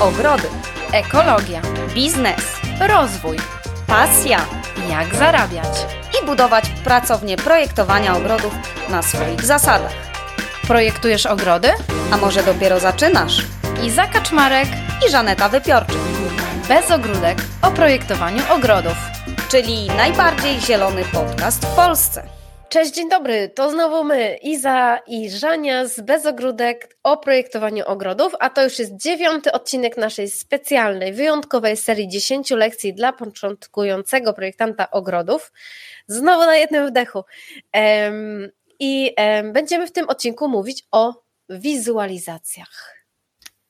ogrody, ekologia, biznes, rozwój, pasja jak zarabiać. i budować pracownię projektowania ogrodów na swoich zasadach. Projektujesz ogrody? A może dopiero zaczynasz? Iza Kaczmarek, I Żaneta Wypiorczyk, bez ogródek o projektowaniu ogrodów. czyli najbardziej zielony podcast w Polsce. Cześć, dzień dobry. To znowu my, Iza i Żania z Bezogródek o projektowaniu ogrodów, a to już jest dziewiąty odcinek naszej specjalnej, wyjątkowej serii 10 lekcji dla początkującego projektanta ogrodów. Znowu na jednym wdechu. I em, będziemy w tym odcinku mówić o wizualizacjach.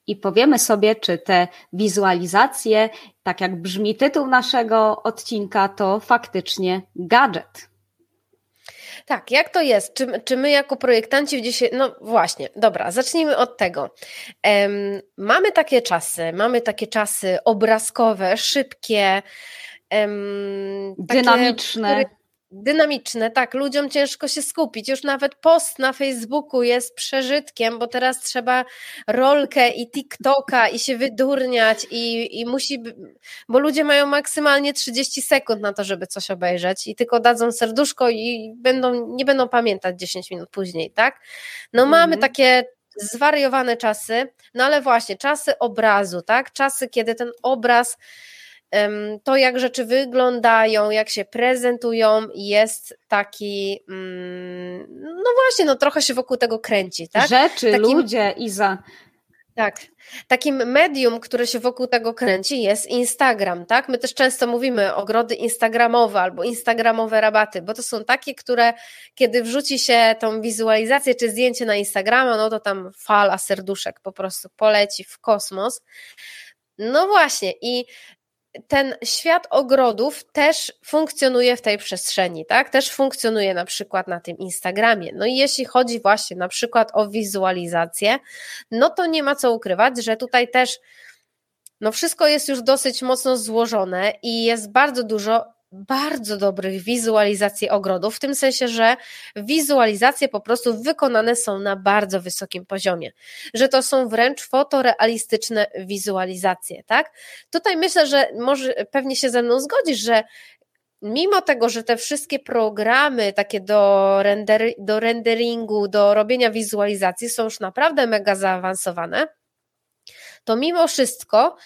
I powiemy sobie, czy te wizualizacje, tak jak brzmi tytuł naszego odcinka, to faktycznie gadżet. Tak, jak to jest? Czy, czy my jako projektanci dzisiaj. No właśnie, dobra, zacznijmy od tego. Em, mamy takie czasy, mamy takie czasy obrazkowe, szybkie, takie, Dynamiczne. które- Dynamiczne, tak, ludziom ciężko się skupić. Już nawet post na Facebooku jest przeżytkiem, bo teraz trzeba rolkę i TikToka i się wydurniać i, i musi, bo ludzie mają maksymalnie 30 sekund na to, żeby coś obejrzeć i tylko dadzą serduszko i będą, nie będą pamiętać 10 minut później, tak? No mamy Mhm. takie zwariowane czasy, no ale właśnie, czasy obrazu, tak? Czasy, kiedy ten obraz to jak rzeczy wyglądają, jak się prezentują, jest taki, mm, no właśnie, no trochę się wokół tego kręci, tak? Rzeczy, Takim- ludzie, Iza. Tak. Takim medium, które się wokół tego kręci, jest Instagram, tak? My też często mówimy ogrody instagramowe albo instagramowe rabaty, bo to są takie, które kiedy wrzuci się tą wizualizację czy zdjęcie na Instagrama, no to tam fala serduszek po prostu poleci w kosmos. No właśnie, i ten świat ogrodów też funkcjonuje w tej przestrzeni, tak? Też funkcjonuje na przykład na tym Instagramie. No i jeśli chodzi właśnie na przykład o wizualizację, no to nie ma co ukrywać, że tutaj też no wszystko jest już dosyć mocno złożone i jest bardzo dużo bardzo dobrych wizualizacji ogrodów, w tym sensie, że wizualizacje po prostu wykonane są na bardzo wysokim poziomie, że to są wręcz fotorealistyczne wizualizacje, tak? Tutaj myślę, że może pewnie się ze mną zgodzisz, że mimo tego, że te wszystkie programy takie do, render, do renderingu, do robienia wizualizacji są już naprawdę mega zaawansowane, to mimo wszystko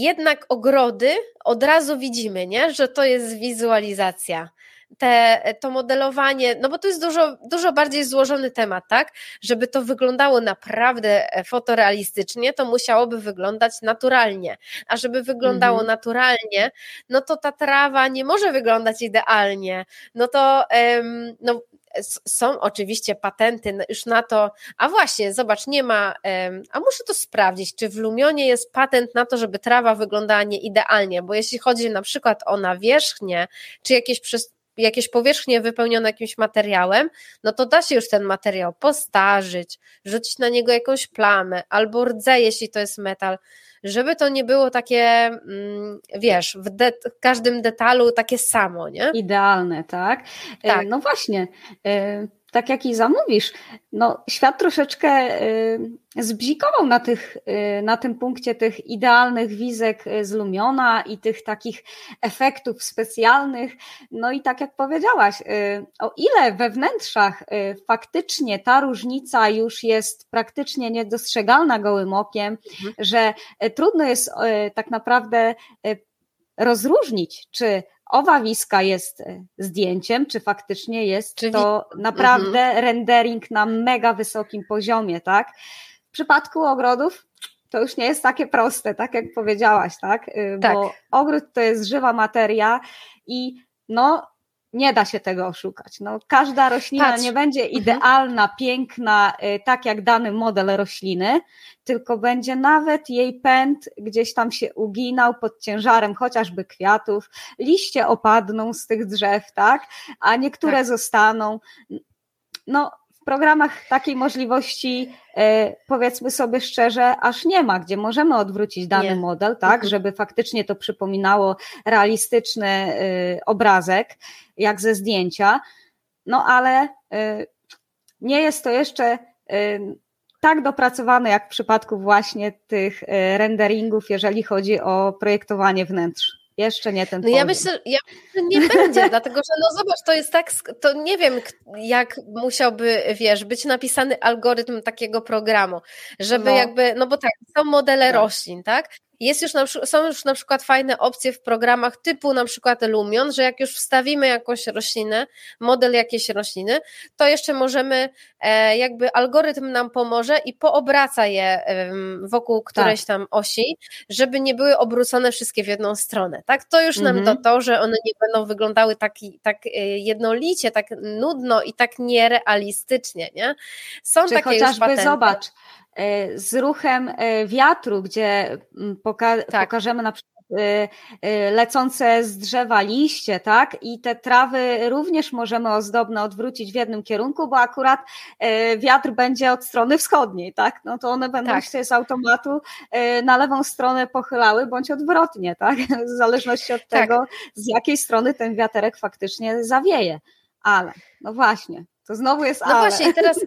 jednak ogrody od razu widzimy, nie? że to jest wizualizacja. Te, to modelowanie, no bo to jest dużo, dużo bardziej złożony temat, tak? Żeby to wyglądało naprawdę fotorealistycznie, to musiałoby wyglądać naturalnie. A żeby wyglądało Mhm. naturalnie, no to ta trawa nie może wyglądać idealnie. No to no, są oczywiście patenty już na to, a właśnie, zobacz, nie ma, a muszę to sprawdzić, czy w Lumionie jest patent na to, żeby trawa wyglądała nie idealnie, bo jeśli chodzi na przykład o nawierzchnię, czy jakieś jakieś powierzchnie wypełnione jakimś materiałem, no to da się już ten materiał postarzyć, rzucić na niego jakąś plamę albo rdze, jeśli to jest metal, żeby to nie było takie, mm, wiesz, w de- każdym detalu takie samo, nie? Idealne, tak? E, Tak. No właśnie, e, tak jak i zamówisz, no świat troszeczkę e, zbzikował na, tych, e, na tym punkcie tych idealnych wizek e, z Lumiona i tych takich efektów specjalnych. No i tak jak powiedziałaś, e, o ile we wnętrzach e, faktycznie ta różnica już jest praktycznie niedostrzegalna gołym okiem, Mhm. że e, trudno jest tak naprawdę rozróżnić, czy owa wiska jest e, zdjęciem, czy faktycznie jest to naprawdę rendering na mega wysokim poziomie, tak? W przypadku ogrodów to już nie jest takie proste, tak jak powiedziałaś, tak? Y, Tak. Bo ogród to jest żywa materia i no nie da się tego oszukać. No, każda roślina Patrz. nie będzie idealna, piękna, y, tak jak dany model rośliny, tylko będzie nawet jej pęd gdzieś tam się uginał pod ciężarem chociażby kwiatów, liście opadną z tych drzew, tak? A niektóre Tak. zostaną. No, w programach takiej możliwości, e, powiedzmy sobie szczerze, aż nie ma, gdzie możemy odwrócić dany Nie. model, tak, Mhm. żeby faktycznie to przypominało realistyczny e, obrazek, jak ze zdjęcia. No ale e, nie jest to jeszcze tak dopracowany jak w przypadku właśnie tych renderingów, jeżeli chodzi o projektowanie wnętrz. Jeszcze nie ten no ja myślę, ja myślę, nie będzie, dlatego że no zobacz, to jest tak, to nie wiem jak musiałby, wiesz, być napisany algorytm takiego programu, żeby no. jakby, no bo tak, są modele tak. roślin, tak? Jest już na, są już na przykład fajne opcje w programach typu na przykład Lumion, że jak już wstawimy jakąś roślinę, model jakiejś rośliny, to jeszcze możemy, e, jakby algorytm nam pomoże i poobraca je wokół którejś tak. tam osi, żeby nie były obrócone wszystkie w jedną stronę. Tak? To już mhm. nam to, to, że one nie będą wyglądały tak, tak e, jednolicie, tak nudno i tak nierealistycznie. Nie? Są Czy takie chociażby już patenty. zobacz, z ruchem e, wiatru, gdzie mm, poka tak. pokażemy na przykład e, lecące z drzewa liście, tak? I te trawy również możemy ozdobne odwrócić w jednym kierunku, bo akurat wiatr będzie od strony wschodniej, tak? No to one będą tak. się z automatu na lewą stronę pochylały, bądź odwrotnie, tak? W zależności od tak. tego, z jakiej strony ten wiaterek faktycznie zawieje. Ale, no właśnie, to znowu jest No ale. właśnie, i teraz,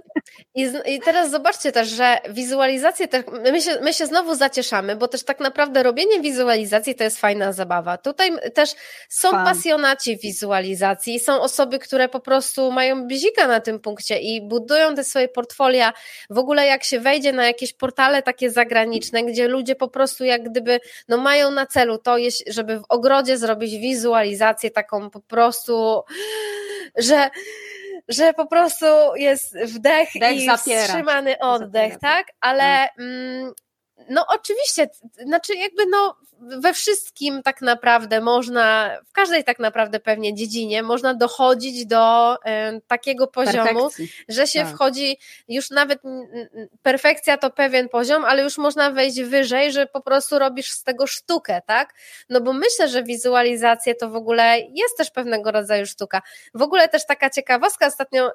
i, i, teraz zobaczcie też, że wizualizacje, też, my, się, my się znowu zacieszamy, bo też tak naprawdę robienie wizualizacji to jest fajna zabawa. Tutaj też są Fan. pasjonaci wizualizacji, są osoby, które po prostu mają bzika na tym punkcie i budują te swoje portfolia. W ogóle jak się wejdzie na jakieś portale takie zagraniczne, gdzie ludzie po prostu jak gdyby no mają na celu to, żeby w ogrodzie zrobić wizualizację taką po prostu, że że po prostu jest wdech Dech i zapiera. wstrzymany oddech, zapiera. tak? Ale mm, no oczywiście, znaczy jakby no we wszystkim tak naprawdę można, w każdej tak naprawdę pewnie dziedzinie można dochodzić do y, takiego poziomu, Perfekcji. że się tak. wchodzi, już nawet perfekcja to pewien poziom, ale już można wejść wyżej, że po prostu robisz z tego sztukę, tak? No bo myślę, że wizualizacje to w ogóle jest też pewnego rodzaju sztuka. W ogóle też taka ciekawostka ostatnio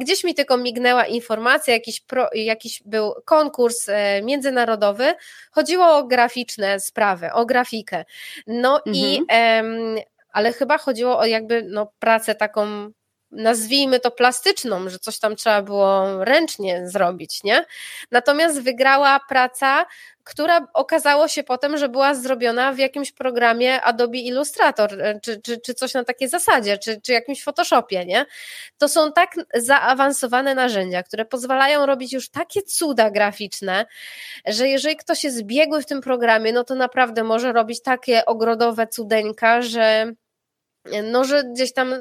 Gdzieś mi tylko mignęła informacja, jakiś, pro, jakiś był konkurs e, międzynarodowy, chodziło o graficzne sprawy, o grafikę. No mhm. i, ale chyba chodziło o jakby no, pracę taką nazwijmy to plastyczną, że coś tam trzeba było ręcznie zrobić, nie? Natomiast wygrała praca, która okazało się potem, że była zrobiona w jakimś programie Adobe Illustrator, e, czy, czy, czy coś na takiej zasadzie, czy, czy jakimś Photoshopie, nie? To są tak zaawansowane narzędzia, które pozwalają robić już takie cuda graficzne, że jeżeli ktoś jest biegły w tym programie, no to naprawdę może robić takie ogrodowe cudeńka, że no, że gdzieś tam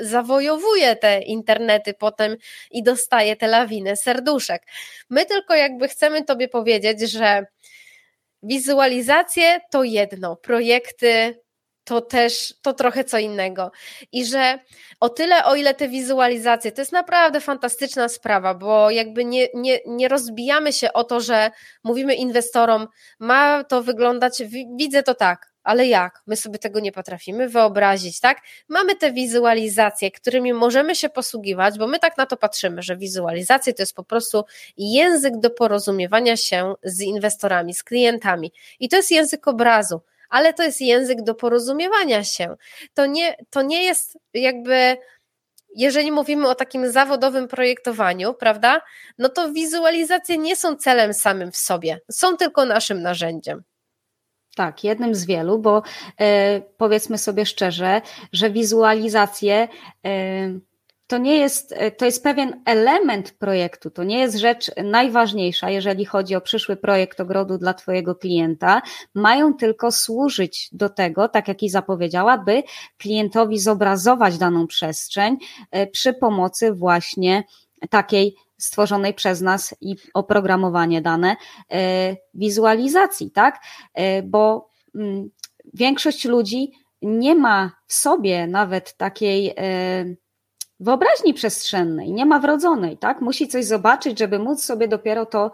zawojowuje te internety potem i dostaje te lawiny serduszek. My tylko jakby chcemy Tobie powiedzieć, że wizualizacje to jedno, projekty to też to trochę co innego. I że o tyle, o ile te wizualizacje, to jest naprawdę fantastyczna sprawa, bo jakby nie, nie, nie rozbijamy się o to, że mówimy inwestorom, ma to wyglądać, widzę to tak, ale jak? My sobie tego nie potrafimy wyobrazić, tak? Mamy te wizualizacje, którymi możemy się posługiwać, bo my tak na to patrzymy, że wizualizacje to jest po prostu język do porozumiewania się z inwestorami, z klientami. I to jest język obrazu, ale to jest język do porozumiewania się. To nie, to nie jest jakby jeżeli mówimy o takim zawodowym projektowaniu, prawda, no to wizualizacje nie są celem samym w sobie, są tylko naszym narzędziem. Tak, jednym z wielu, bo e, powiedzmy sobie szczerze, że wizualizacje e, to nie jest, e, to jest pewien element projektu, to nie jest rzecz najważniejsza, jeżeli chodzi o przyszły projekt ogrodu dla Twojego klienta. Mają tylko służyć do tego, tak jak i zapowiedziała, by klientowi zobrazować daną przestrzeń przy pomocy właśnie takiej stworzonej przez nas i oprogramowanie dane e, wizualizacji, tak? E, bo mm, większość ludzi nie ma w sobie nawet takiej e, wyobraźni przestrzennej, nie ma wrodzonej, tak? Musi coś zobaczyć, żeby móc sobie dopiero to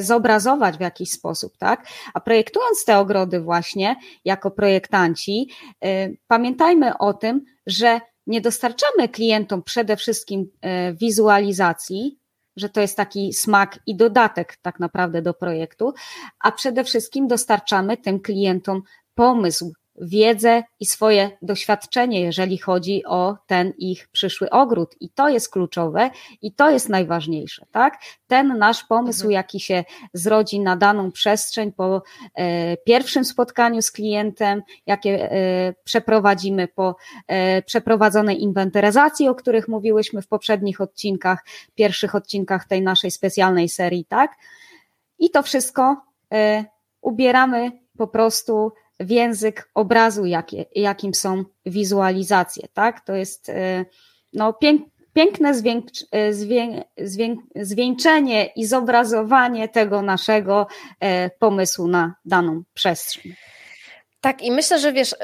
zobrazować w jakiś sposób, tak? A projektując te ogrody właśnie jako projektanci, pamiętajmy o tym, że nie dostarczamy klientom przede wszystkim wizualizacji, że to jest taki smak i dodatek tak naprawdę do projektu, a przede wszystkim dostarczamy tym klientom pomysł wiedzę i swoje doświadczenie, jeżeli chodzi o ten ich przyszły ogród. I to jest kluczowe i to jest najważniejsze, tak? Ten nasz pomysł, mhm. jaki się zrodzi na daną przestrzeń po e, pierwszym spotkaniu z klientem, jakie e, przeprowadzimy po e, przeprowadzonej inwentaryzacji, o których mówiłyśmy w poprzednich odcinkach, pierwszych odcinkach tej naszej specjalnej serii, tak? I to wszystko e, ubieramy po prostu w język obrazu, jakie, jakim są wizualizacje, tak? To jest e, no, pięk, piękne zwięk, e, zwię, zwieńczenie i zobrazowanie tego naszego pomysłu na daną przestrzeń. Tak, i myślę, że wiesz,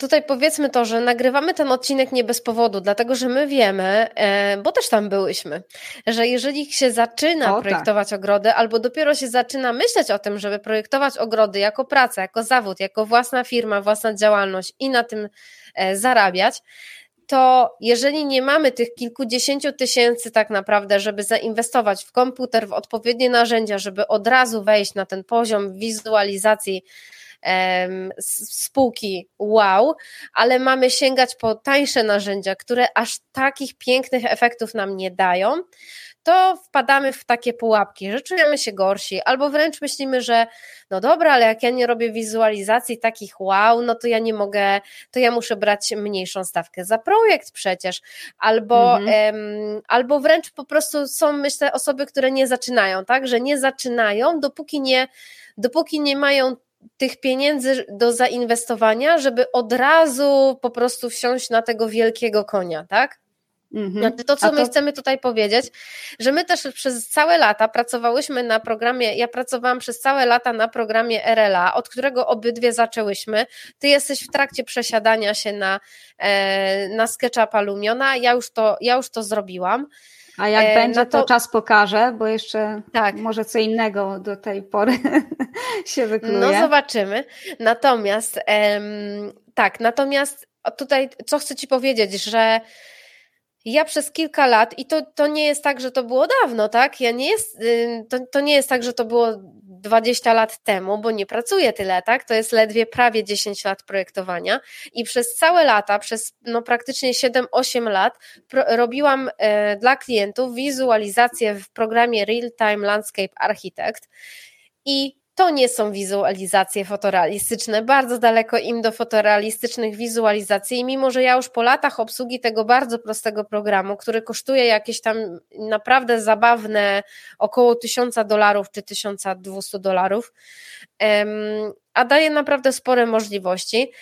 tutaj powiedzmy to, że nagrywamy ten odcinek nie bez powodu, dlatego że my wiemy, e, bo też tam byłyśmy, że jeżeli się zaczyna o, tak. projektować tak. ogrody, albo dopiero się zaczyna myśleć o tym, żeby projektować ogrody jako pracę, jako zawód, jako własna firma, własna działalność i na tym e, zarabiać, to jeżeli nie mamy tych kilkudziesięciu tysięcy tak naprawdę, żeby zainwestować w komputer, w odpowiednie narzędzia, żeby od razu wejść na ten poziom wizualizacji, spółki wow, ale mamy sięgać po tańsze narzędzia, które aż takich pięknych efektów nam nie dają, to wpadamy w takie pułapki, że czujemy się gorsi, albo wręcz myślimy, że no dobra, ale jak ja nie robię wizualizacji takich wow, no to ja nie mogę, to ja muszę brać mniejszą stawkę za projekt przecież, albo, mhm. em, albo wręcz po prostu są, myślę, osoby, które nie zaczynają, tak, że nie zaczynają, dopóki nie, dopóki nie mają tych pieniędzy do zainwestowania, żeby od razu po prostu wsiąść na tego wielkiego konia, tak? Mhm. Znaczy to, co to... my chcemy tutaj powiedzieć, że my też przez całe lata pracowałyśmy na programie, ja pracowałam przez całe lata na programie RLA, od którego obydwie zaczęłyśmy. Ty jesteś w trakcie przesiadania się na, e, na SketchUpa Lumiona, ja już to, ja już to zrobiłam. A jak e, będzie, no to... to... czas pokaże, bo jeszcze tak. może co innego do tej pory się wykluje. No zobaczymy. Natomiast em, tak, natomiast tutaj co chcę Ci powiedzieć, że ja przez kilka lat, i to, to nie jest tak, że to było dawno, tak? Ja nie jest, to, to nie jest tak, że to było 20 lat temu, bo nie pracuję tyle, tak? To jest ledwie prawie 10 lat projektowania i przez całe lata, przez no praktycznie 7-8 lat pro, robiłam e, dla klientów wizualizację w programie Real Time Landscape Architect i to nie są wizualizacje fotorealistyczne, bardzo daleko im do fotorealistycznych wizualizacji. I mimo, że ja już po latach obsługi tego bardzo prostego programu, który kosztuje jakieś tam naprawdę zabawne około 1000 dolarów czy 1200 dolarów, a daje naprawdę spore możliwości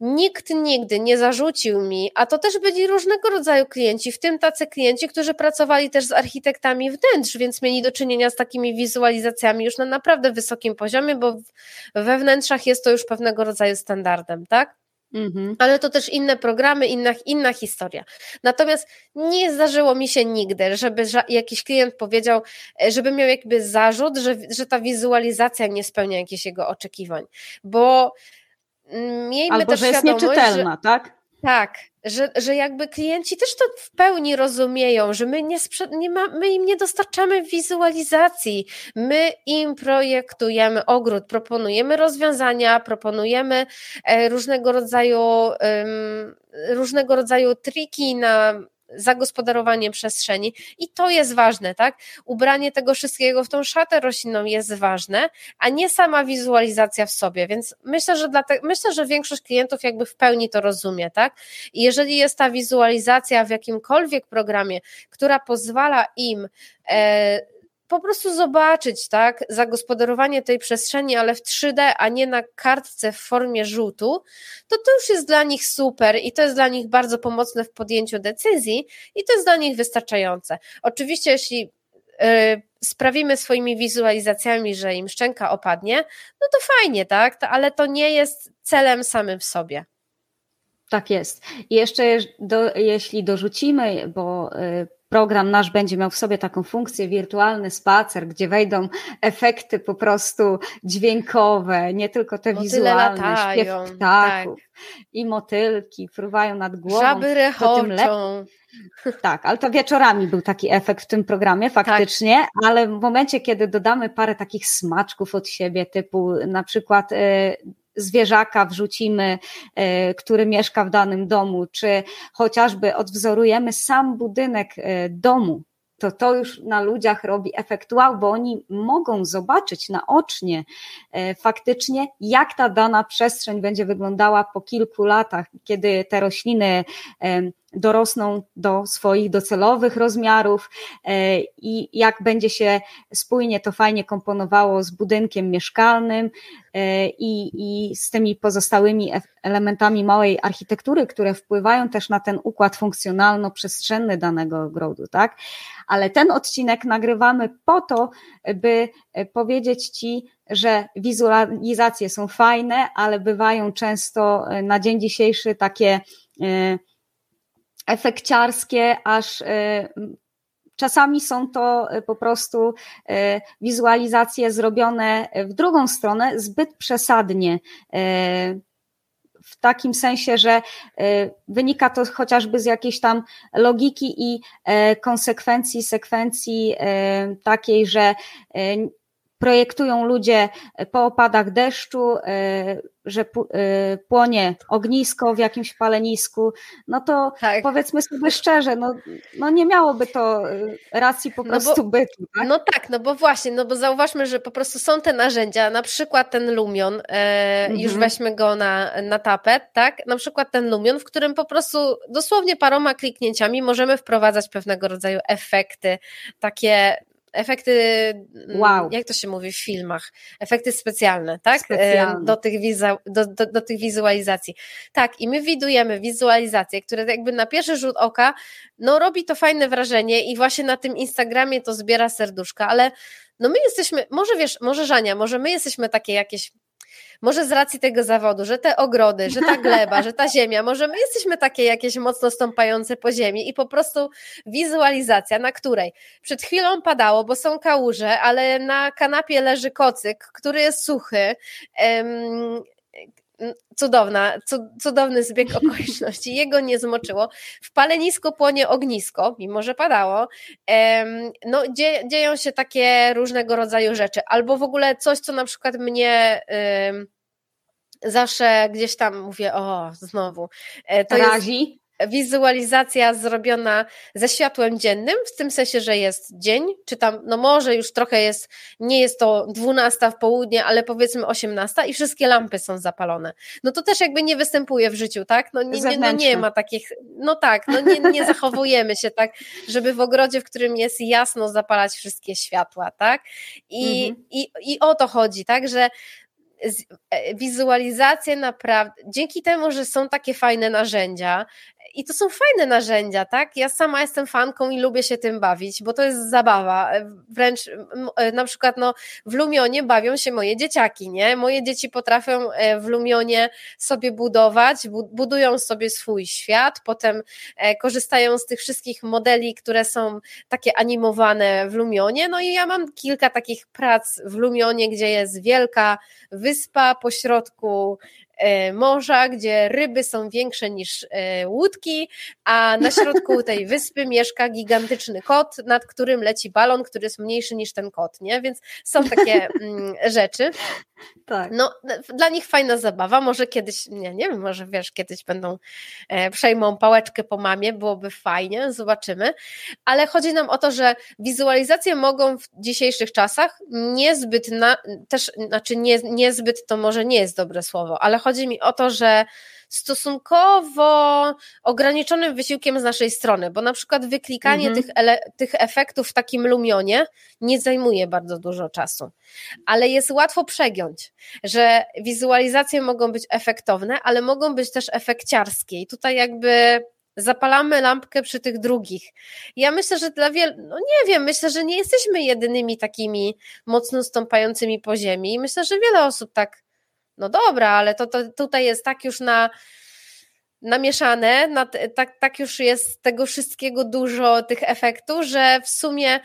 Nikt nigdy nie zarzucił mi, a to też byli różnego rodzaju klienci, w tym tacy klienci, którzy pracowali też z architektami wnętrz, więc mieli do czynienia z takimi wizualizacjami już na naprawdę wysokim poziomie, bo we wnętrzach jest to już pewnego rodzaju standardem, tak? Mhm. Ale to też inne programy, inna, inna historia. Natomiast nie zdarzyło mi się nigdy, żeby jakiś klient powiedział, żeby miał jakby zarzut, że, że ta wizualizacja nie spełnia jakichś jego oczekiwań. Bo miejmy Albo, też że jest nieczytelna, że, tak? Tak, że, że jakby klienci też to w pełni rozumieją, że my, nie, nie ma, my im nie dostarczamy wizualizacji, my im projektujemy ogród, proponujemy rozwiązania, proponujemy e, różnego rodzaju, różnego rodzaju triki na zagospodarowanie przestrzeni i to jest ważne, tak? Ubranie tego wszystkiego w tą szatę roślinną jest ważne, a nie sama wizualizacja w sobie, więc myślę, że dlatego, myślę, że większość klientów jakby w pełni to rozumie, tak? I jeżeli jest ta wizualizacja w jakimkolwiek programie, która pozwala im e, po prostu zobaczyć, tak, zagospodarowanie tej przestrzeni, ale w 3D, a nie na kartce w formie rzutu, to to już jest dla nich super i to jest dla nich bardzo pomocne w podjęciu decyzji i to jest dla nich wystarczające. Oczywiście, jeśli y, sprawimy swoimi wizualizacjami, że im szczęka opadnie, no to fajnie, tak, ale to nie jest celem samym w sobie. Tak jest. I jeszcze do, jeśli dorzucimy, bo y, program nasz będzie miał w sobie taką funkcję wirtualny spacer, gdzie wejdą efekty po prostu dźwiękowe, nie tylko te Motyle wizualne, latają, śpiew ptaków tak. i motylki fruwają nad głową. Żaby rechoczą. Tak, ale to wieczorami był taki efekt w tym programie faktycznie, tak. ale w momencie, kiedy dodamy parę takich smaczków od siebie, typu na przykład y, zwierzaka wrzucimy, który mieszka w danym domu, czy chociażby odwzorujemy sam budynek domu, to to już na ludziach robi efekt wow, bo oni mogą zobaczyć naocznie e, faktycznie, jak ta dana przestrzeń będzie wyglądała po kilku latach, kiedy te rośliny dorosną do swoich docelowych rozmiarów e, i jak będzie się spójnie to fajnie komponowało z budynkiem mieszkalnym e, i, i z tymi pozostałymi elementami małej architektury, które wpływają też na ten układ funkcjonalno-przestrzenny danego ogrodu, tak? Ale ten odcinek nagrywamy po to, by e, powiedzieć Ci, że wizualizacje są fajne, ale bywają często na dzień dzisiejszy takie efekciarskie, aż e, Czasami są to e, po prostu e, wizualizacje zrobione w drugą stronę zbyt przesadnie. W takim sensie, że wynika to chociażby z jakiejś tam logiki i konsekwencji, sekwencji takiej, że projektują ludzie po opadach deszczu, e, że e, płonie ognisko w jakimś palenisku, no to tak. powiedzmy sobie szczerze, no, no nie miałoby to e, racji po prostu no bo, bytu. Tak? No tak, no bo właśnie, no bo zauważmy, że po prostu są te narzędzia, na przykład ten Lumion, e, mhm. już weźmy go na, na tapet, tak, na przykład ten Lumion, w którym po prostu dosłownie paroma kliknięciami możemy wprowadzać pewnego rodzaju efekty, takie efekty, mm, wow. jak to się mówi w filmach, efekty specjalne, tak? Specjalne. Do, tych do, do, do, tych wizualizacji. Tak, i my widujemy wizualizacje, które jakby na pierwszy rzut oka, no robi to fajne wrażenie i właśnie na tym Instagramie to zbiera serduszka, ale no my jesteśmy, może wiesz, może Żania, może my jesteśmy takie jakieś może z racji tego zawodu, że te ogrody, że ta gleba, że ta ziemia, może my jesteśmy takie jakieś mocno stąpające po ziemi i po prostu wizualizacja, na której przed chwilą padało, bo są kałuże, ale na kanapie leży kocyk, który jest suchy. Cudowna, cudowny zbieg okoliczności. Jego nie zmoczyło. W palenisko płonie ognisko, mimo że padało. No, dzieją się takie różnego rodzaju rzeczy. Albo w ogóle coś, co na przykład mnie zawsze gdzieś tam mówię, o, znowu. E, to Razi? Jest, wizualizacja zrobiona ze światłem dziennym, w tym sensie, że jest dzień, czy tam, no może już trochę jest, nie jest to 12 w południe, ale powiedzmy 18 i wszystkie lampy są zapalone. No to też jakby nie występuje w życiu, tak? No nie, nie, no nie ma takich, no tak, no nie, nie zachowujemy się tak, żeby w ogrodzie, w którym jest jasno, zapalać wszystkie światła, tak? I, mhm. i, i o to chodzi, tak, że e, wizualizacje naprawdę, dzięki temu, że są takie fajne narzędzia, i to są fajne narzędzia, tak? Ja sama jestem fanką i lubię się tym bawić, bo to jest zabawa. Wręcz e, na przykład no, w Lumionie bawią się moje dzieciaki, nie? Moje dzieci potrafią e, w Lumionie sobie budować, budują sobie swój świat, potem e, korzystają z tych wszystkich modeli, które są takie animowane w Lumionie. No i ja mam kilka takich prac w Lumionie, gdzie jest wielka wyspa pośrodku morza, gdzie ryby są większe niż e, łódki, a na środku tej wyspy mieszka gigantyczny kot, nad którym leci balon, który jest mniejszy niż ten kot, nie? Więc są takie mm, rzeczy. Tak. No, dla nich fajna zabawa, może kiedyś, nie, nie wiem, może wiesz, kiedyś będą, e, przejmą pałeczkę po mamie, byłoby fajnie, zobaczymy, ale chodzi nam o to, że wizualizacje mogą w dzisiejszych czasach niezbyt, na, też, znaczy nie, niezbyt to może nie jest dobre słowo, ale chodzi mi o to, że stosunkowo ograniczonym wysiłkiem z naszej strony, bo na przykład wyklikanie mhm. tych, ele, tych efektów w takim lumionie nie zajmuje bardzo dużo czasu, ale jest łatwo przegiąć, że wizualizacje mogą być efektowne, ale mogą być też efekciarskie i tutaj jakby zapalamy lampkę przy tych drugich. Ja myślę, że dla wielu, no nie wiem, myślę, że nie jesteśmy jedynymi takimi mocno stąpającymi po ziemi. Myślę, że wiele osób tak no dobra, ale to, to tutaj jest tak już na namieszane, na, tak, tak już jest tego wszystkiego dużo, tych efektów, że w sumie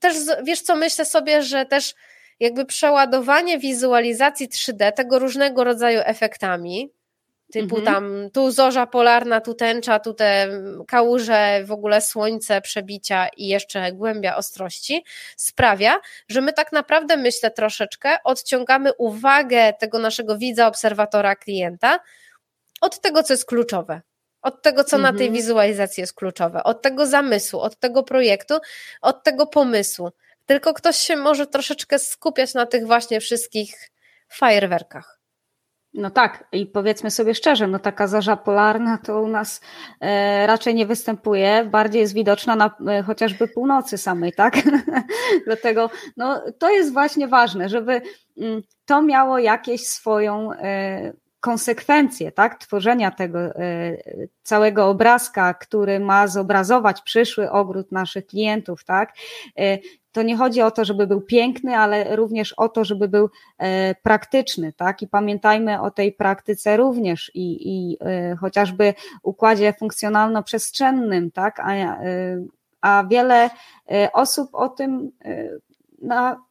też wiesz co, myślę sobie, że też jakby przeładowanie wizualizacji 3D tego różnego rodzaju efektami, Typu mhm. tam tu zorza polarna, tu tęcza, tu te kałuże, w ogóle słońce, przebicia i jeszcze głębia ostrości, sprawia, że my tak naprawdę, myślę troszeczkę, odciągamy uwagę tego naszego widza, obserwatora, klienta od tego, co jest kluczowe. Od tego, co mhm. na tej mhm. wizualizacji jest kluczowe, od tego zamysłu, od tego projektu, od tego pomysłu. Tylko ktoś się może troszeczkę skupiać na tych właśnie wszystkich fajerwerkach. No tak, i powiedzmy sobie szczerze, no taka zarza polarna to u nas e, raczej nie występuje, bardziej jest widoczna na e, chociażby północy samej, tak? Dlatego no, to jest właśnie ważne, żeby m, mm, to miało jakieś swoją e, konsekwencje tak, tworzenia tego e, całego obrazka, który ma zobrazować przyszły ogród naszych klientów, tak, e, to nie chodzi o to, żeby był piękny, ale również o to, żeby był e, praktyczny, tak? I pamiętajmy o tej praktyce również i, i chociażby układzie funkcjonalno-przestrzennym, tak? A, a wiele osób o tym na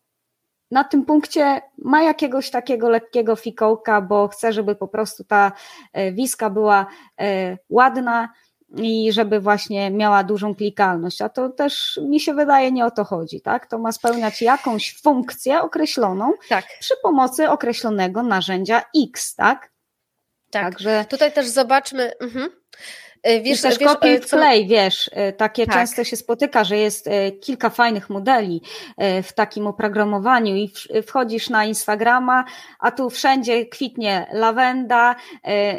na tym punkcie ma jakiegoś takiego lekkiego fikołka, bo chce, żeby po prostu ta e, wiska była e, ładna i żeby właśnie miała dużą klikalność, a to też mi się wydaje nie o to chodzi, tak? To ma spełniać jakąś funkcję określoną tak. przy pomocy określonego narzędzia X, tak? Tak. Także tutaj też zobaczmy. Mhm. E, wiesz, też wiesz, copy co... play, wiesz, e, takie tak. często się spotyka, że jest e, kilka fajnych modeli w takim oprogramowaniu i wchodzisz na Instagrama, a tu wszędzie kwitnie lawenda,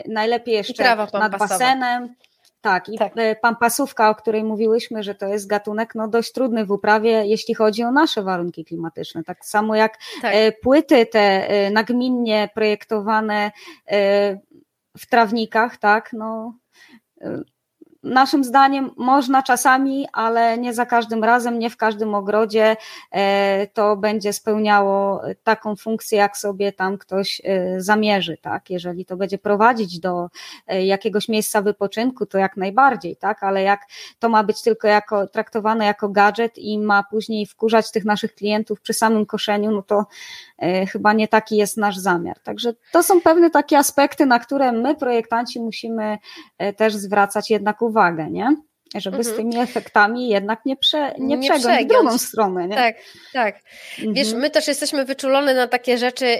najlepiej jeszcze nad basenem. Tak, i tak. pampasówka, o której mówiłyśmy, że to jest gatunek no, dość trudny w uprawie, jeśli chodzi o nasze warunki klimatyczne. Tak samo jak tak. płyty te nagminnie projektowane w trawnikach, tak, no uh, Naszym zdaniem można czasami, ale nie za każdym razem, nie w każdym ogrodzie e, to będzie spełniało taką funkcję, jak sobie tam ktoś e, zamierzy, tak? Jeżeli to będzie prowadzić do e, jakiegoś miejsca wypoczynku, to jak najbardziej, tak? Ale jak to ma być tylko jako, traktowane jako gadżet i ma później wkurzać tych naszych klientów przy samym koszeniu, no to chyba nie taki jest nasz zamiar. Także to są pewne takie aspekty, na które my, projektanci, musimy też zwracać jednak uwagę uwagę, nie? Żeby mhm. z tymi efektami jednak nie, prze, nie, nie przegiąć w drugą stronę. Nie? Tak, tak. Mhm. Wiesz, my też jesteśmy wyczulone na takie rzeczy,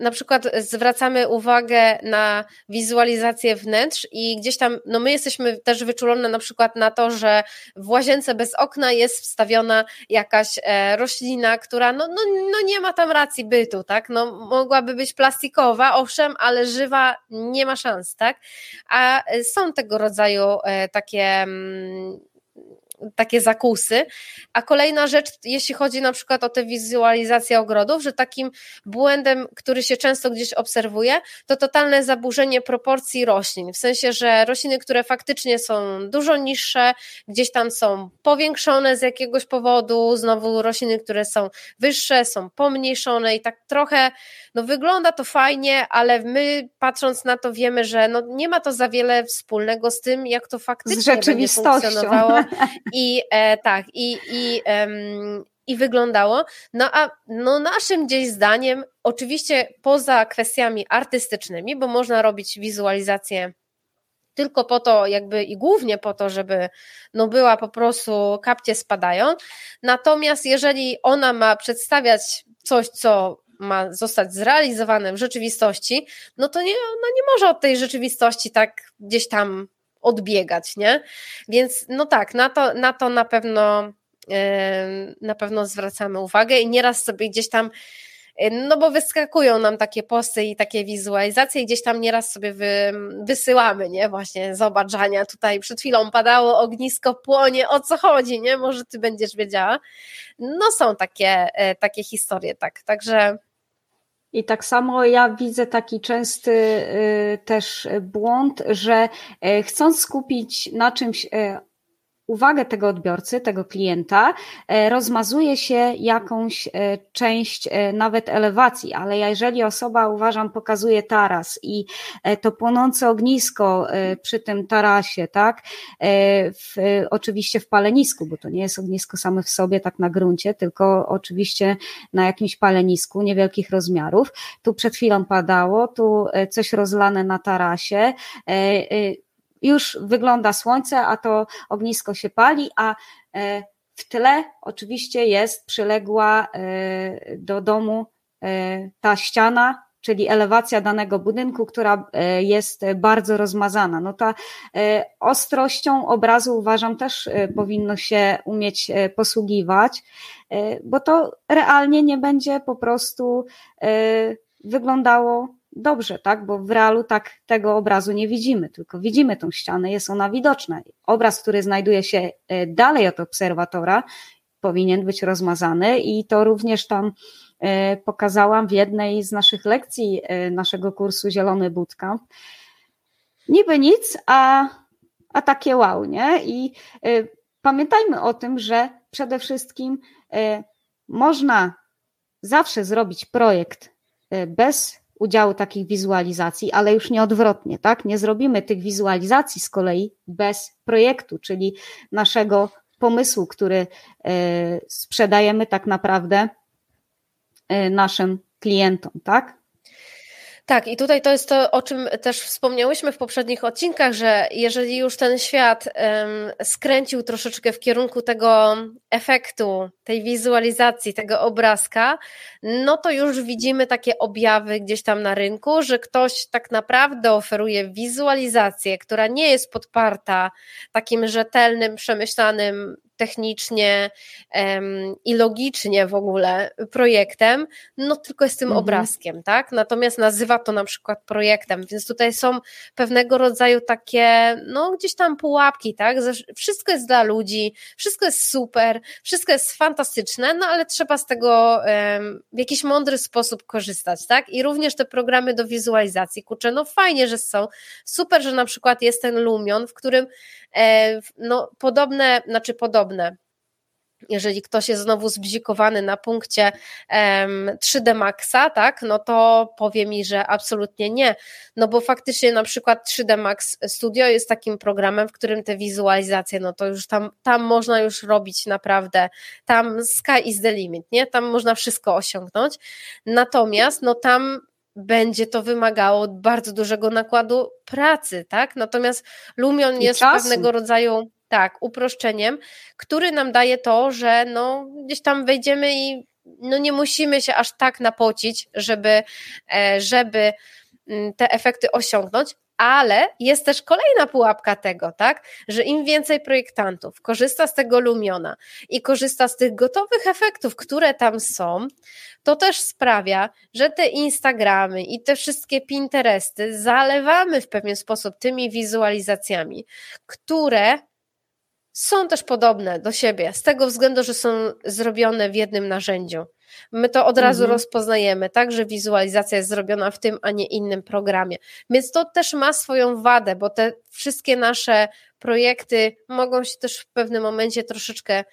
na przykład zwracamy uwagę na wizualizację wnętrz i gdzieś tam, no my jesteśmy też wyczulone na przykład na to, że w łazience bez okna jest wstawiona jakaś e, roślina, która no, no, no nie ma tam racji bytu, tak? No mogłaby być plastikowa, owszem, ale żywa nie ma szans, tak? A są tego rodzaju e, takie mm, takie zakusy. A kolejna rzecz, jeśli chodzi na przykład o tę wizualizację ogrodów, że takim błędem, który się często gdzieś obserwuje, to totalne zaburzenie proporcji roślin. W sensie, że rośliny, które faktycznie są dużo niższe, gdzieś tam są powiększone z jakiegoś powodu, znowu rośliny, które są wyższe, są pomniejszone i tak trochę, no wygląda to fajnie, ale my patrząc na to wiemy, że no nie ma to za wiele wspólnego z tym, jak to faktycznie będzie funkcjonowało i e, tak, i, i, i wyglądało. No a no naszym gdzieś zdaniem, oczywiście poza kwestiami artystycznymi, bo można robić wizualizację tylko po to, jakby i głównie po to, żeby no była po prostu kapcie spadają. Natomiast jeżeli ona ma przedstawiać coś, co ma zostać zrealizowane w rzeczywistości, no to nie, ona nie może od tej rzeczywistości tak gdzieś tam odbiegać, nie? Więc no tak, na to na, to na pewno na pewno zwracamy uwagę i nieraz sobie gdzieś tam no bo wyskakują nam takie posty i takie wizualizacje i gdzieś tam nieraz sobie wy, wysyłamy, nie? Właśnie zobacz Ania, tutaj przed chwilą padało ognisko, płonie, o co chodzi, nie? Może ty będziesz wiedziała. No są takie, e, takie historie, tak, także i tak samo ja widzę taki częsty y, też błąd, że y, chcąc skupić na czymś y, uwagę tego odbiorcy, tego klienta, e, rozmazuje się jakąś e, część e, nawet elewacji, ale jeżeli osoba, uważam, pokazuje taras i to płonące ognisko przy tym tarasie, tak, w, oczywiście w palenisku, bo to nie jest ognisko same w sobie, tak na gruncie, tylko oczywiście na jakimś palenisku niewielkich rozmiarów. Tu przed chwilą padało, tu coś rozlane na tarasie, już wygląda słońce, a to ognisko się pali, a e, w tle oczywiście jest przyległa e, do domu e, ta ściana, czyli elewacja danego budynku, która jest bardzo rozmazana. No ta ostrością obrazu uważam też powinno się umieć posługiwać, bo to realnie nie będzie po prostu wyglądało dobrze, tak? Bo w realu tak tego obrazu nie widzimy, tylko widzimy tą ścianę, jest ona widoczna. Obraz, który znajduje się e, dalej od obserwatora, powinien być rozmazany i to również tam e, pokazałam w jednej z naszych lekcji e, naszego kursu Zielony Bootcamp. Niby nic, a, a takie wow, nie? I pamiętajmy o tym, że przede wszystkim można zawsze zrobić projekt bez udziału takich wizualizacji, ale już nie odwrotnie, tak? Nie zrobimy tych wizualizacji z kolei bez projektu, czyli naszego pomysłu, który e, sprzedajemy tak naprawdę e, naszym klientom, tak? Tak, i tutaj to jest to, o czym też wspomniałyśmy w poprzednich odcinkach, że jeżeli już ten świat um, skręcił troszeczkę w kierunku tego efektu, tej wizualizacji, tego obrazka, no to już widzimy takie objawy gdzieś tam na rynku, że ktoś tak naprawdę oferuje wizualizację, która nie jest podparta takim rzetelnym, przemyślanym technicznie um, i logicznie w ogóle projektem, no tylko jest tym mhm. obrazkiem, tak? Natomiast nazywa to na przykład projektem, więc tutaj są pewnego rodzaju takie, no gdzieś tam pułapki, tak? Wszystko jest dla ludzi, wszystko jest super, wszystko jest fantastyczne, no ale trzeba z tego w jakiś mądry sposób korzystać, tak? I również te programy do wizualizacji, kurczę, no fajnie, że są, super, że na przykład jest ten Lumion, w którym e, no podobne, znaczy podobne, jeżeli ktoś jest znowu zbzikowany na punkcie um, 3D Maxa, tak, no to powie mi, że absolutnie nie. No bo faktycznie na przykład 3D Max Studio jest takim programem, w którym te wizualizacje, no to już tam, tam można już robić naprawdę, tam sky is the limit, nie? Tam można wszystko osiągnąć. Natomiast no tam będzie to wymagało bardzo dużego nakładu pracy, tak? Natomiast Lumion jest pewnego rodzaju tak, uproszczeniem, który nam daje to, że no, gdzieś tam wejdziemy i no, nie musimy się aż tak napocić, żeby, e, żeby mm, te efekty osiągnąć, ale jest też kolejna pułapka tego, tak, że im więcej projektantów korzysta z tego Lumiona i korzysta z tych gotowych efektów, które tam są, to też sprawia, że te Instagramy i te wszystkie Pinteresty zalewamy w pewien sposób tymi wizualizacjami, które są też podobne do siebie, z tego względu, że są zrobione w jednym narzędziu. My to od razu mhm. rozpoznajemy, tak, że wizualizacja jest zrobiona w tym, a nie innym programie. Więc to też ma swoją wadę, bo te wszystkie nasze projekty mogą się też w pewnym momencie troszeczkę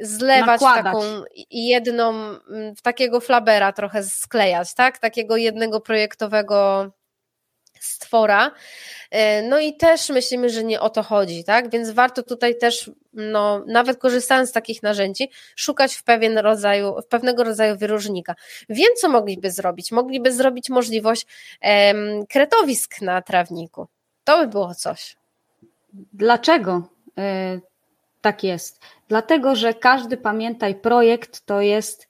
zlewać Nakładać. taką jedną, w takiego flabera trochę sklejać, tak? Takiego jednego projektowego stwora. E, no i też myślimy, że nie o to chodzi, tak? Więc warto tutaj też, no, nawet korzystając z takich narzędzi, szukać w pewien rodzaju, w pewnego rodzaju wyróżnika. Wiem, co mogliby zrobić. Mogliby zrobić możliwość em, kretowisk na trawniku. To by było coś. Dlaczego y, tak jest? Dlatego, że każdy, pamiętaj, projekt to jest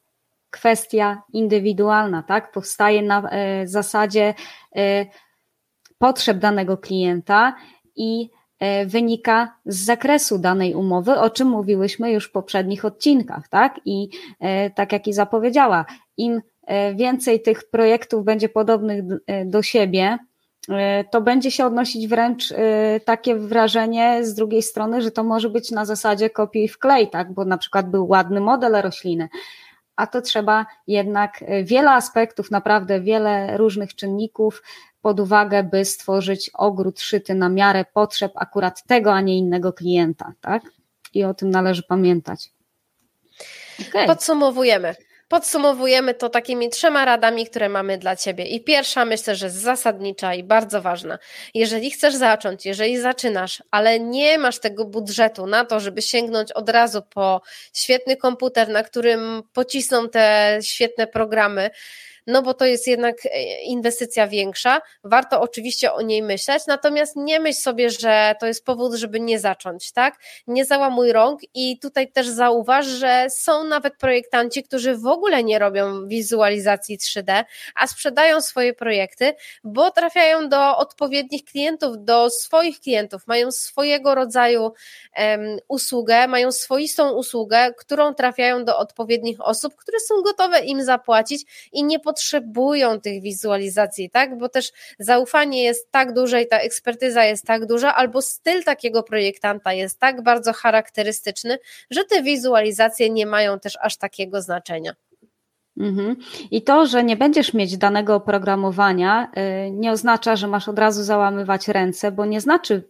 kwestia indywidualna, tak? Powstaje na y, zasadzie y, potrzeb danego klienta i e, wynika z zakresu danej umowy, o czym mówiłyśmy już w poprzednich odcinkach, tak? I e, tak jak i zapowiedziała, im e, więcej tych projektów będzie podobnych do siebie, to będzie się odnosić wręcz takie wrażenie z drugiej strony, że to może być na zasadzie kopiuj i wklej, tak? Bo na przykład był ładny model rośliny, a to trzeba jednak wiele aspektów, naprawdę wiele różnych czynników pod uwagę, by stworzyć ogród szyty na miarę potrzeb akurat tego, a nie innego klienta, tak? I o tym należy pamiętać. Okay. Podsumowujemy. Podsumowujemy to takimi trzema radami, które mamy dla Ciebie. I pierwsza myślę, że jest zasadnicza i bardzo ważna. Jeżeli chcesz zacząć, jeżeli zaczynasz, ale nie masz tego budżetu na to, żeby sięgnąć od razu po świetny komputer, na którym pocisną te świetne programy, no bo to jest jednak e, inwestycja większa. Warto oczywiście o niej myśleć, natomiast nie myśl sobie, że to jest powód, żeby nie zacząć, tak? Nie załamuj rąk i tutaj też zauważ, że są nawet projektanci, którzy w ogóle nie robią wizualizacji 3D, a sprzedają swoje projekty, bo trafiają do odpowiednich klientów, do swoich klientów, mają swojego rodzaju um, usługę, mają swoistą usługę, którą trafiają do odpowiednich osób, które są gotowe im zapłacić i nie potrzebują potrzebują tych wizualizacji, tak? Bo też zaufanie jest tak duże i ta ekspertyza jest tak duża, albo styl takiego projektanta jest tak bardzo charakterystyczny, że te wizualizacje nie mają też aż takiego znaczenia. Mhm. I to, że nie będziesz mieć danego oprogramowania, y, nie oznacza, że masz od razu załamywać ręce, bo nie znaczy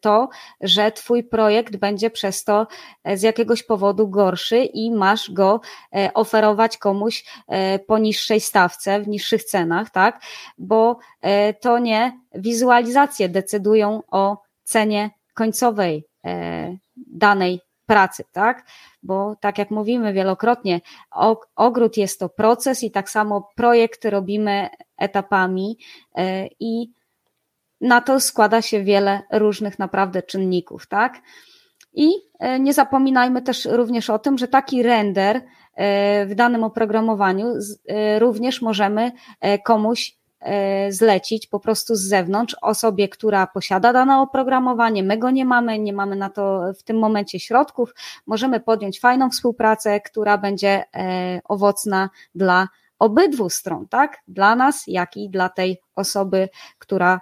to, że Twój projekt będzie przez to e, z jakiegoś powodu gorszy i masz go e, oferować komuś e, po niższej stawce, w niższych cenach, tak? Bo to nie wizualizacje decydują o cenie końcowej danej pracy, tak? Bo tak jak mówimy wielokrotnie, ogród jest to proces i tak samo projekt robimy etapami i na to składa się wiele różnych naprawdę czynników, tak? I e, nie zapominajmy też również o tym, że taki render e, w danym oprogramowaniu e, również możemy komuś zlecić po prostu z zewnątrz osobie, która posiada dane oprogramowanie, my go nie mamy, nie mamy na to w tym momencie środków, możemy podjąć fajną współpracę, która będzie owocna dla obydwu stron, tak? Dla nas, jak i dla tej osoby, która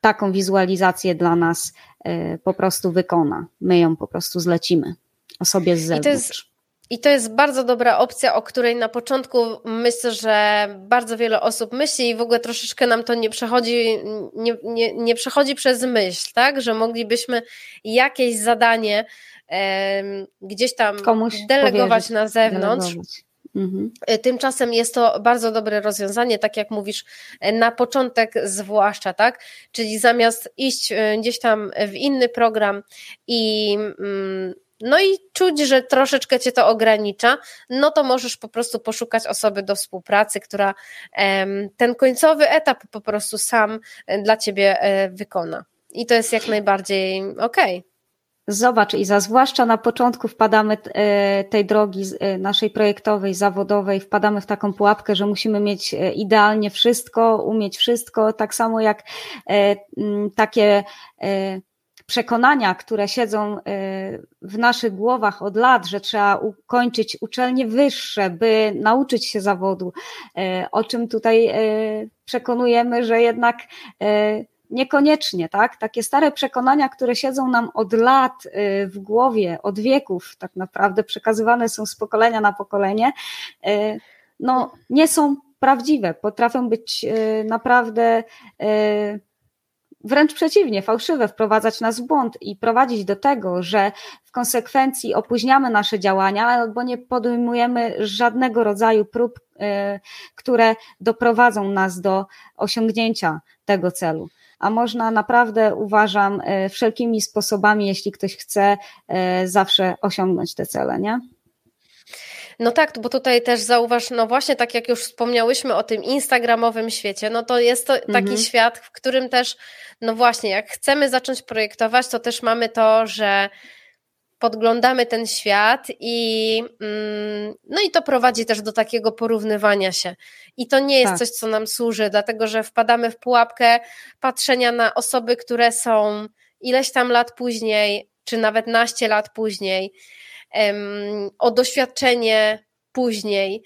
taką wizualizację dla nas e, po prostu wykona. My ją po prostu zlecimy osobie z zewnątrz. I to jest, bardzo dobra opcja, o której na początku myślę, że bardzo wiele osób myśli i w ogóle troszeczkę nam to nie przechodzi, nie, nie, nie przechodzi przez myśl, tak? Że moglibyśmy jakieś zadanie e, gdzieś tam Komuś delegować na zewnątrz. Delegować Mhm. E, tymczasem jest to bardzo dobre rozwiązanie, tak jak mówisz, e, na początek zwłaszcza, tak? Czyli zamiast iść e, gdzieś tam w inny program i mm, no i czuć, że troszeczkę cię to ogranicza, no to możesz po prostu poszukać osoby do współpracy, która ten końcowy etap po prostu sam dla ciebie wykona. I to jest jak najbardziej okej. Okay. Zobacz, Iza, zwłaszcza na początku wpadamy e, tej drogi e, naszej projektowej, zawodowej, wpadamy w taką pułapkę, że musimy mieć e, idealnie wszystko, umieć wszystko, tak samo jak takie przekonania, które siedzą w naszych głowach od lat, że trzeba ukończyć uczelnie wyższe, by nauczyć się zawodu, o czym tutaj przekonujemy, że jednak Niekoniecznie, tak? Takie stare przekonania, które siedzą nam od lat y, w głowie, od wieków, tak naprawdę przekazywane są z pokolenia na pokolenie, y, no nie są prawdziwe, potrafią być y, naprawdę wręcz przeciwnie, fałszywe, wprowadzać nas w błąd i prowadzić do tego, że w konsekwencji opóźniamy nasze działania albo nie podejmujemy żadnego rodzaju prób, które doprowadzą nas do osiągnięcia tego celu a można naprawdę, uważam, e, wszelkimi sposobami, jeśli ktoś chce, e, zawsze osiągnąć te cele, nie? No tak, bo tutaj też zauważ, no właśnie tak jak już wspomniałyśmy o tym instagramowym świecie, no to jest to taki mhm. świat, w którym też, no właśnie, jak chcemy zacząć projektować, to też mamy to, że podglądamy ten świat i mm, no i to prowadzi też do takiego porównywania się. I to nie jest tak. coś, co nam służy, dlatego że wpadamy w pułapkę patrzenia na osoby, które są ileś tam lat później, czy nawet naście lat później, um, o doświadczenie później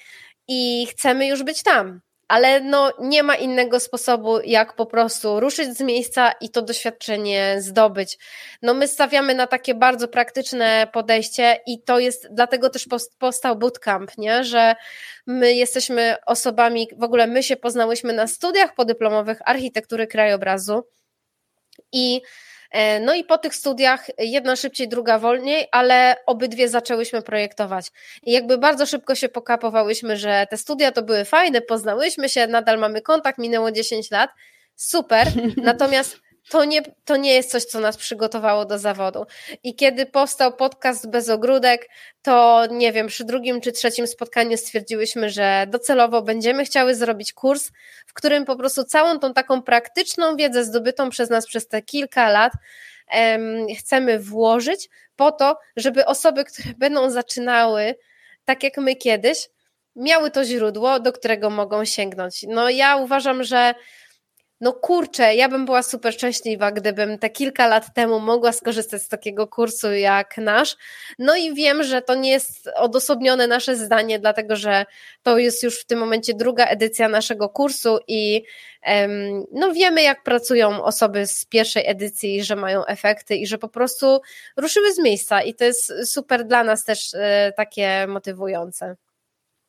i chcemy już być tam. Ale no, nie ma innego sposobu, jak po prostu ruszyć z miejsca i to doświadczenie zdobyć. No, my stawiamy na takie bardzo praktyczne podejście i to jest, dlatego też powstał bootcamp, nie? że my jesteśmy osobami, w ogóle my się poznałyśmy na studiach podyplomowych architektury krajobrazu i no i po tych studiach jedna szybciej, druga wolniej, ale obydwie zaczęłyśmy projektować. I jakby bardzo szybko się pokapowałyśmy, że te studia to były fajne, poznałyśmy się, nadal mamy kontakt, minęło 10 lat, super. Natomiast to nie, to nie jest coś, co nas przygotowało do zawodu. I kiedy powstał podcast bez ogródek, to nie wiem, przy drugim czy trzecim spotkaniu stwierdziłyśmy, że docelowo będziemy chciały zrobić kurs, w którym po prostu całą tą taką praktyczną wiedzę zdobytą przez nas przez te kilka lat em, chcemy włożyć po to, żeby osoby, które będą zaczynały tak jak my kiedyś, miały to źródło, do którego mogą sięgnąć. No ja uważam, że no kurczę, ja bym była super szczęśliwa, gdybym te kilka lat temu mogła skorzystać z takiego kursu jak nasz. No i wiem, że to nie jest odosobnione nasze zdanie, dlatego że to jest już w tym momencie druga edycja naszego kursu i no wiemy, jak pracują osoby z pierwszej edycji, że mają efekty i że po prostu ruszyły z miejsca i to jest super dla nas też e, takie motywujące.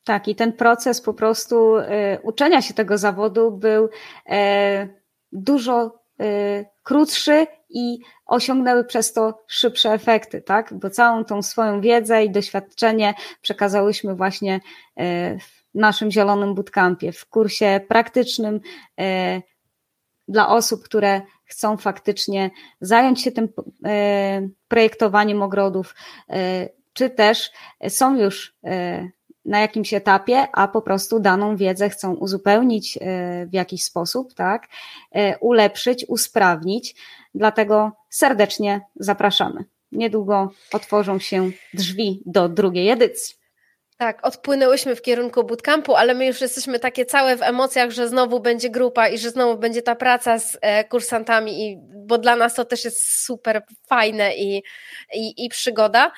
Tak, i ten proces po prostu y, uczenia się tego zawodu był e, dużo y, krótszy i osiągnęły przez to szybsze efekty, tak? Bo całą tą swoją wiedzę i doświadczenie przekazałyśmy właśnie e, w naszym zielonym bootcampie, w kursie praktycznym e, dla osób, które chcą faktycznie zająć się tym projektowaniem ogrodów, czy też są już na jakimś etapie, a po prostu daną wiedzę chcą uzupełnić e, w jakiś sposób, tak, e, ulepszyć, usprawnić. Dlatego serdecznie zapraszamy. Niedługo otworzą się drzwi do drugiej edycji. Tak, odpłynęłyśmy w kierunku bootcampu, ale my już jesteśmy takie całe w emocjach, że znowu będzie grupa i że znowu będzie ta praca z e, kursantami, i, bo dla nas to też jest super fajne i, i, i przygoda.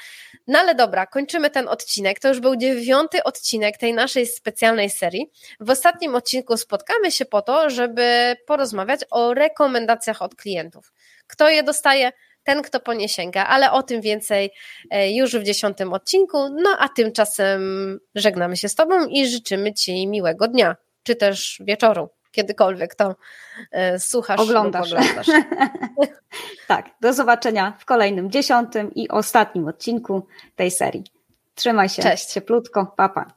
No ale dobra, kończymy ten odcinek. To już był dziewiąty odcinek tej naszej specjalnej serii. W ostatnim odcinku spotkamy się po to, żeby porozmawiać o rekomendacjach od klientów. Kto je dostaje? Ten, kto po nie sięga, ale o tym więcej e, już w dziesiątym odcinku. No a tymczasem żegnamy się z Tobą i życzymy Ci miłego dnia, czy też wieczoru, kiedykolwiek to e, słuchasz oglądasz. oglądasz. tak, do zobaczenia w kolejnym dziesiątym i ostatnim odcinku tej serii. Trzymaj się Cześć. cieplutko, papa.